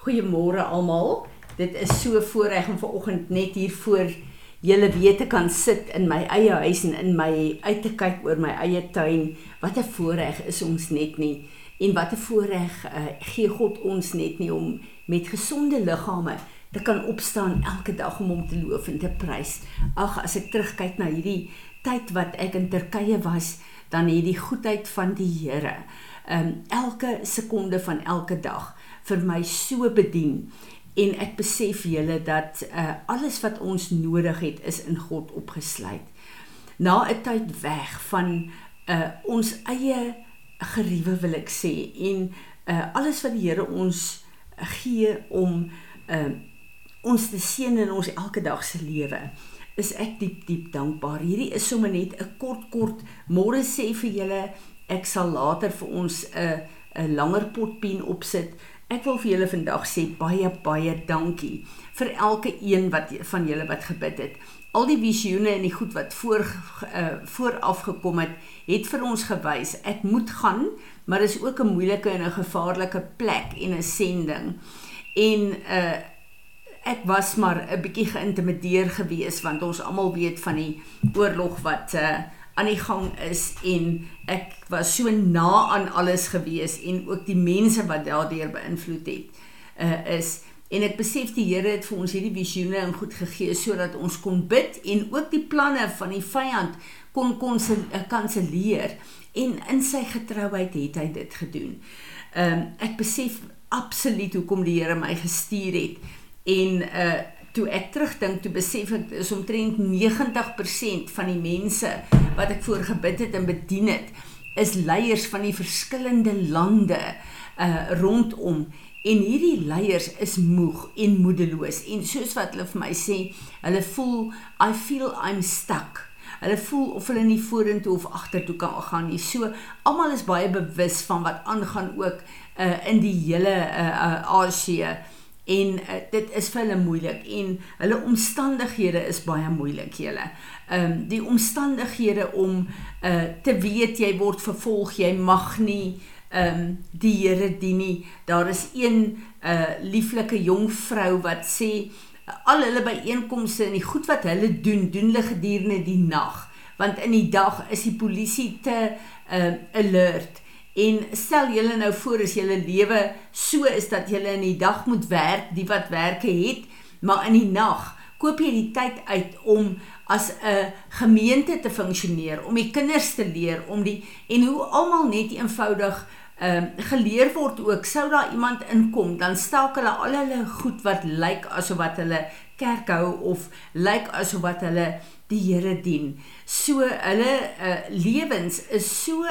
Goeiemôre almal. Dit is so voorreg om vanoggend net hier voor julle weet te kan sit in my eie huis en in my uit te kyk oor my eie tuin. Wat 'n voorreg is ons net nie en wat 'n voorreg uh, gee God ons net nie om met gesonde liggame te kan opstaan elke dag om hom te loof en te prys. Ag as ek terugkyk na hierdie tyd wat ek in Turkye was, dan het die goedheid van die Here um elke sekonde van elke dag vir my so bedien en ek besef julle dat uh, alles wat ons nodig het is in God opgesluit. Na 'n tyd weg van uh, ons eie geriewe wil ek sê en uh, alles wat die Here ons gee om uh, ons te seën in ons elke dag se lewe is ek diep diep dankbaar. Hierdie is sommer net 'n kort kort môre sê vir julle ek sal later vir ons 'n 'n langer potpien opsit Ek wil vir julle vandag sê baie baie dankie vir elke een wat van julle wat gebid het. Al die visioene en die goed wat voor uh, vooraf gekom het, het vir ons gewys ek moet gaan, maar dis ook 'n moeilike en 'n gevaarlike plek en 'n sending. En uh ek was maar 'n bietjie geïntimideer geweest want ons almal weet van die oorlog wat uh aan die gang is en ek was so na aan alles gewees en ook die mense wat daardeur beïnvloed het uh, is en ek besef die Here het vir ons hierdie visioene en goed gegee sodat ons kon bid en ook die planne van die vyand kon kon eh, kanselleer en in sy getrouheid het hy dit gedoen. Ehm um, ek besef absoluut hoekom die Here my gestuur het en uh toe ek terugdink, toe besef ek is omtrent 90% van die mense wat ek voor gebid het en bedien het, is leiers van die verskillende lande uh rondom en hierdie leiers is moeg en moedeloos en soos wat hulle vir my sê, hulle voel I feel I'm stuck. Hulle voel of hulle nie vorentoe of agtertoe kan gaan nie. So almal is baie bewus van wat aangaan ook uh in die hele uh, uh Asië. En uh, dit is vir hulle moeilik en hulle omstandighede is baie moeilik julle. Ehm um, die omstandighede om uh te weet jy word vervolg, jy mag nie ehm um, die Here dien nie. Daar is een uh lieflike jong vrou wat sê al hulle byeenkomste en die goed wat hulle doen, doen hulle gedurende die nag, want in die dag is die polisie te uh alert En stel julle nou voor as julle lewe so is dat julle in die dag moet werk, die wat werke het, maar in die nag koop jy die tyd uit om as 'n gemeente te funksioneer, om die kinders te leer, om die en hoe almal net eenvoudig ehm uh, geleer word ook sou daar iemand inkom dan staak hulle al hulle goed wat lyk asof wat hulle kerk hou of lyk asof wat hulle die Here dien. So hulle uh, lewens is so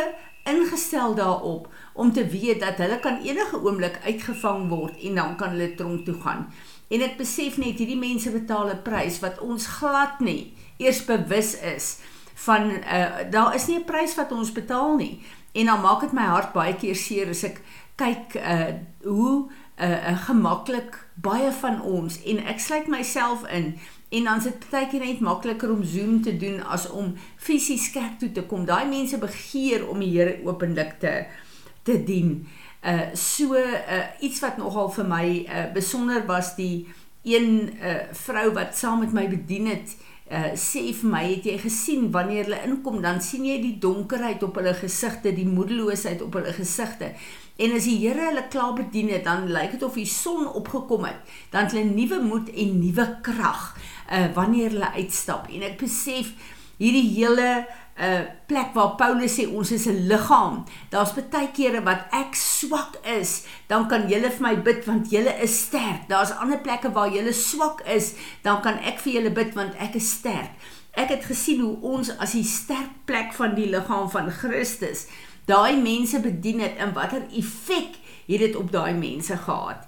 ingestel daarop om te weet dat hulle kan enige oomblik uitgevang word en dan kan hulle tronk toe gaan. En ek besef net hierdie mense betaal 'n prys wat ons glad nie eers bewus is van uh, daar is nie 'n prys wat ons betaal nie. En dan maak dit my hart baie keer seer as ek kyk uh hoe uh, uh gemaklik baie van ons en ek sluit myself in En dan is dit baie keer net makliker om Zoom te doen as om fisies kerk toe te kom. Daai mense begeer om die Here openlik te te dien. Uh so uh iets wat nogal vir my uh besonder was die een uh vrou wat saam met my bedien het uh sê vir my het jy gesien wanneer hulle inkom dan sien jy die donkerheid op hulle gesigte, die moedeloosheid op hulle gesigte. En as die Here hulle klaar bedien het, dan lyk dit of die son opgekom het. Dan het hulle nuwe moed en nuwe krag uh wanneer hulle uitstap. En ek besef hierdie hele uh plek waar Paulus sê ons is 'n liggaam. Daar's baie kere wat ek swak is, dan kan julle vir my bid want julle is sterk. Daar's ander plekke waar julle swak is, dan kan ek vir julle bid want ek is sterk. Ek het gesien hoe ons as die sterk plek van die liggaam van Christus daai mense bedien het en watter effek het dit op daai mense gehad.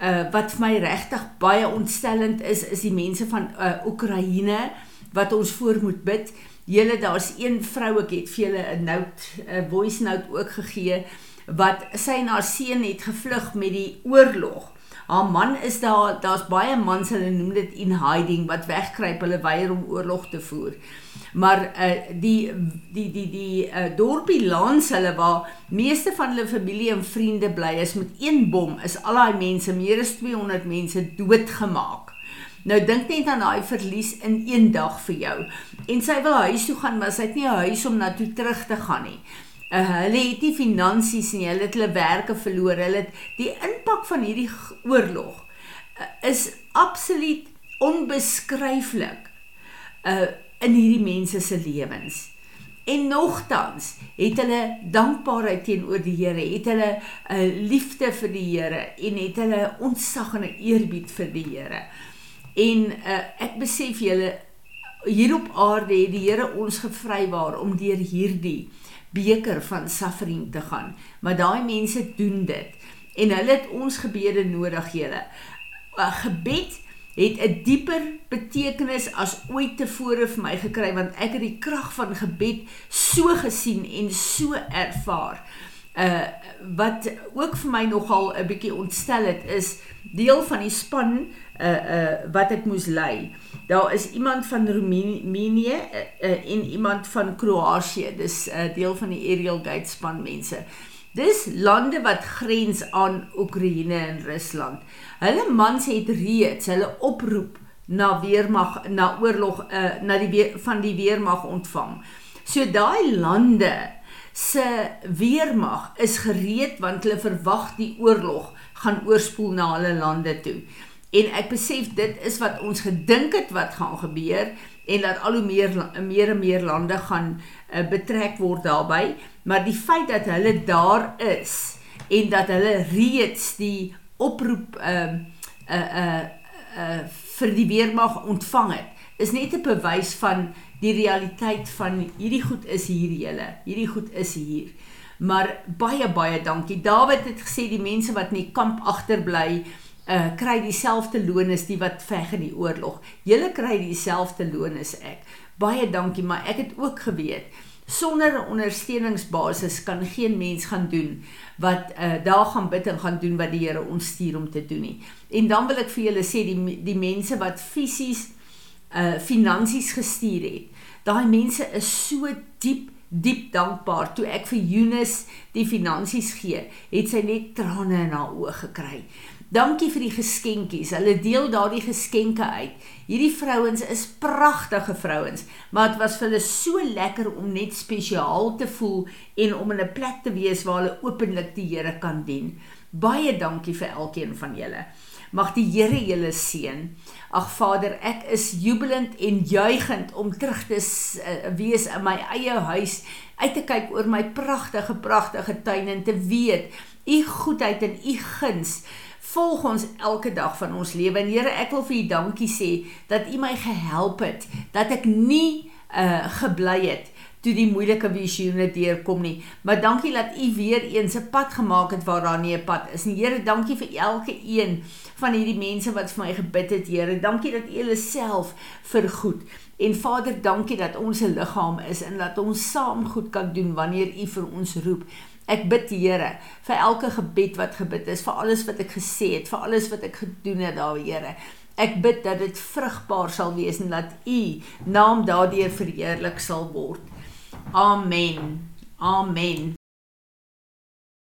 Uh wat vir my regtig baie ontstellend is is die mense van uh Oekraïne wat ons voor moet bid. Julle daar's een vrou ek het vir julle 'n note 'n voice note ook gegee wat sy haar seun het gevlug met die oorlog. Haar man is daar, daar's baie mans hulle noem dit in hiding wat wegkruip, hulle weier om oorlog te voer. Maar uh die die die die uh dorpie langs hulle waar meeste van hulle familie en vriende bly is met een bom is al daai mense, meer as 200 mense doodgemaak. Nou dink net aan daai verlies in een dag vir jou. En sy wil huis toe gaan, maar sy het nie 'n huis om na toe terug te gaan nie. Uh, hulle het nie finansies nie, hulle het hulle werke verloor. Hulle het die impak van hierdie oorlog uh, is absoluut onbeskryflik uh in hierdie mense se lewens. En nogtans het hulle dankbaarheid teenoor die Here, het hulle 'n uh, liefde vir die Here en het hulle ontzag en eerbied vir die Here. En uh, ek besef julle hier op aarde het die Here ons gevrywaar om deur hierdie beker van suffering te gaan. Maar daai mense doen dit en hulle het ons gebede nodig, julle. 'n Gebed het 'n dieper betekenis as ooit tevore vir my gekry want ek het die krag van gebed so gesien en so ervaar. Uh wat ook vir my nogal 'n bietjie ontstel het is deel van die span uh uh wat ek moes lei. Daar is iemand van Roemenië uh, en iemand van Kroasie. Dis 'n uh, deel van die Aerial Gate span mense. Dis lande wat grens aan Oekraïne en Rusland. Hulle mans het reeds hulle oproep na weermag na oorlog uh, na die weer, van die weermag ontvang. So daai lande se weermag is gereed want hulle verwag die oorlog gaan oorspoel na hulle lande toe. En ek besef dit is wat ons gedink het wat gaan gebeur en dat al hoe meer meer en meer lande gaan uh, betrek word daarbey, maar die feit dat hulle daar is en dat hulle reeds die oproep ehm uh, uh uh uh vir die weermag ontvang het, is net 'n bewys van die realiteit van hierdie goed is hier julle. Hierdie goed is hier. Maar baie baie dankie. Dawid het gesê die mense wat in die kamp agterbly uh kry dieselfde loon as die wat veg in die oorlog. Julle kry dieselfde loon as ek. Baie dankie, maar ek het ook geweet sonder 'n ondersteuningsbasis kan geen mens gaan doen wat uh daar gaan bid en gaan doen wat die Here ons stuur om te doen nie. En dan wil ek vir julle sê die die mense wat fisies uh finansies gestuur het. Daai mense is so diep diep dankbaar toe ek vir Eunice die finansies gee, het sy net trane in haar oë gekry. Dankie vir die geskenkies. Hulle deel daardie geskenke uit. Hierdie vrouens is pragtige vrouens, maar dit was vir hulle so lekker om net spesiaal te voel en om in 'n plek te wees waar hulle openlik die Here kan dien. Baie dankie vir elkeen van julle. Mag die Here julle seën. Ag Vader, ek is jubelend en juigend om terug te uh, wees in my eie huis, uit te kyk oor my pragtige pragtige tuin en te weet u goedheid en u guns volg ons elke dag van ons lewe. En Here, ek wil vir U dankie sê dat U my gehelp het dat ek nie uh gebly het toe die moeilike visioene deurkom nie. Maar dankie dat U weer eens 'n pad gemaak het waar daar nie 'n pad is nie. Here, dankie vir elke een van hierdie mense wat vir my gebid het, Here. Dankie dat U hulle self vergoed. En Vader, dankie dat ons 'n liggaam is en dat ons saam goed kan doen wanneer U vir ons roep. Ek bid die Here vir elke gebed wat gebid is, vir alles wat ek gesê het, vir alles wat ek gedoen het daar, Here. Ek bid dat dit vrugbaar sal wees en dat U naam daardeur verheerlik sal word. Amen. Amen.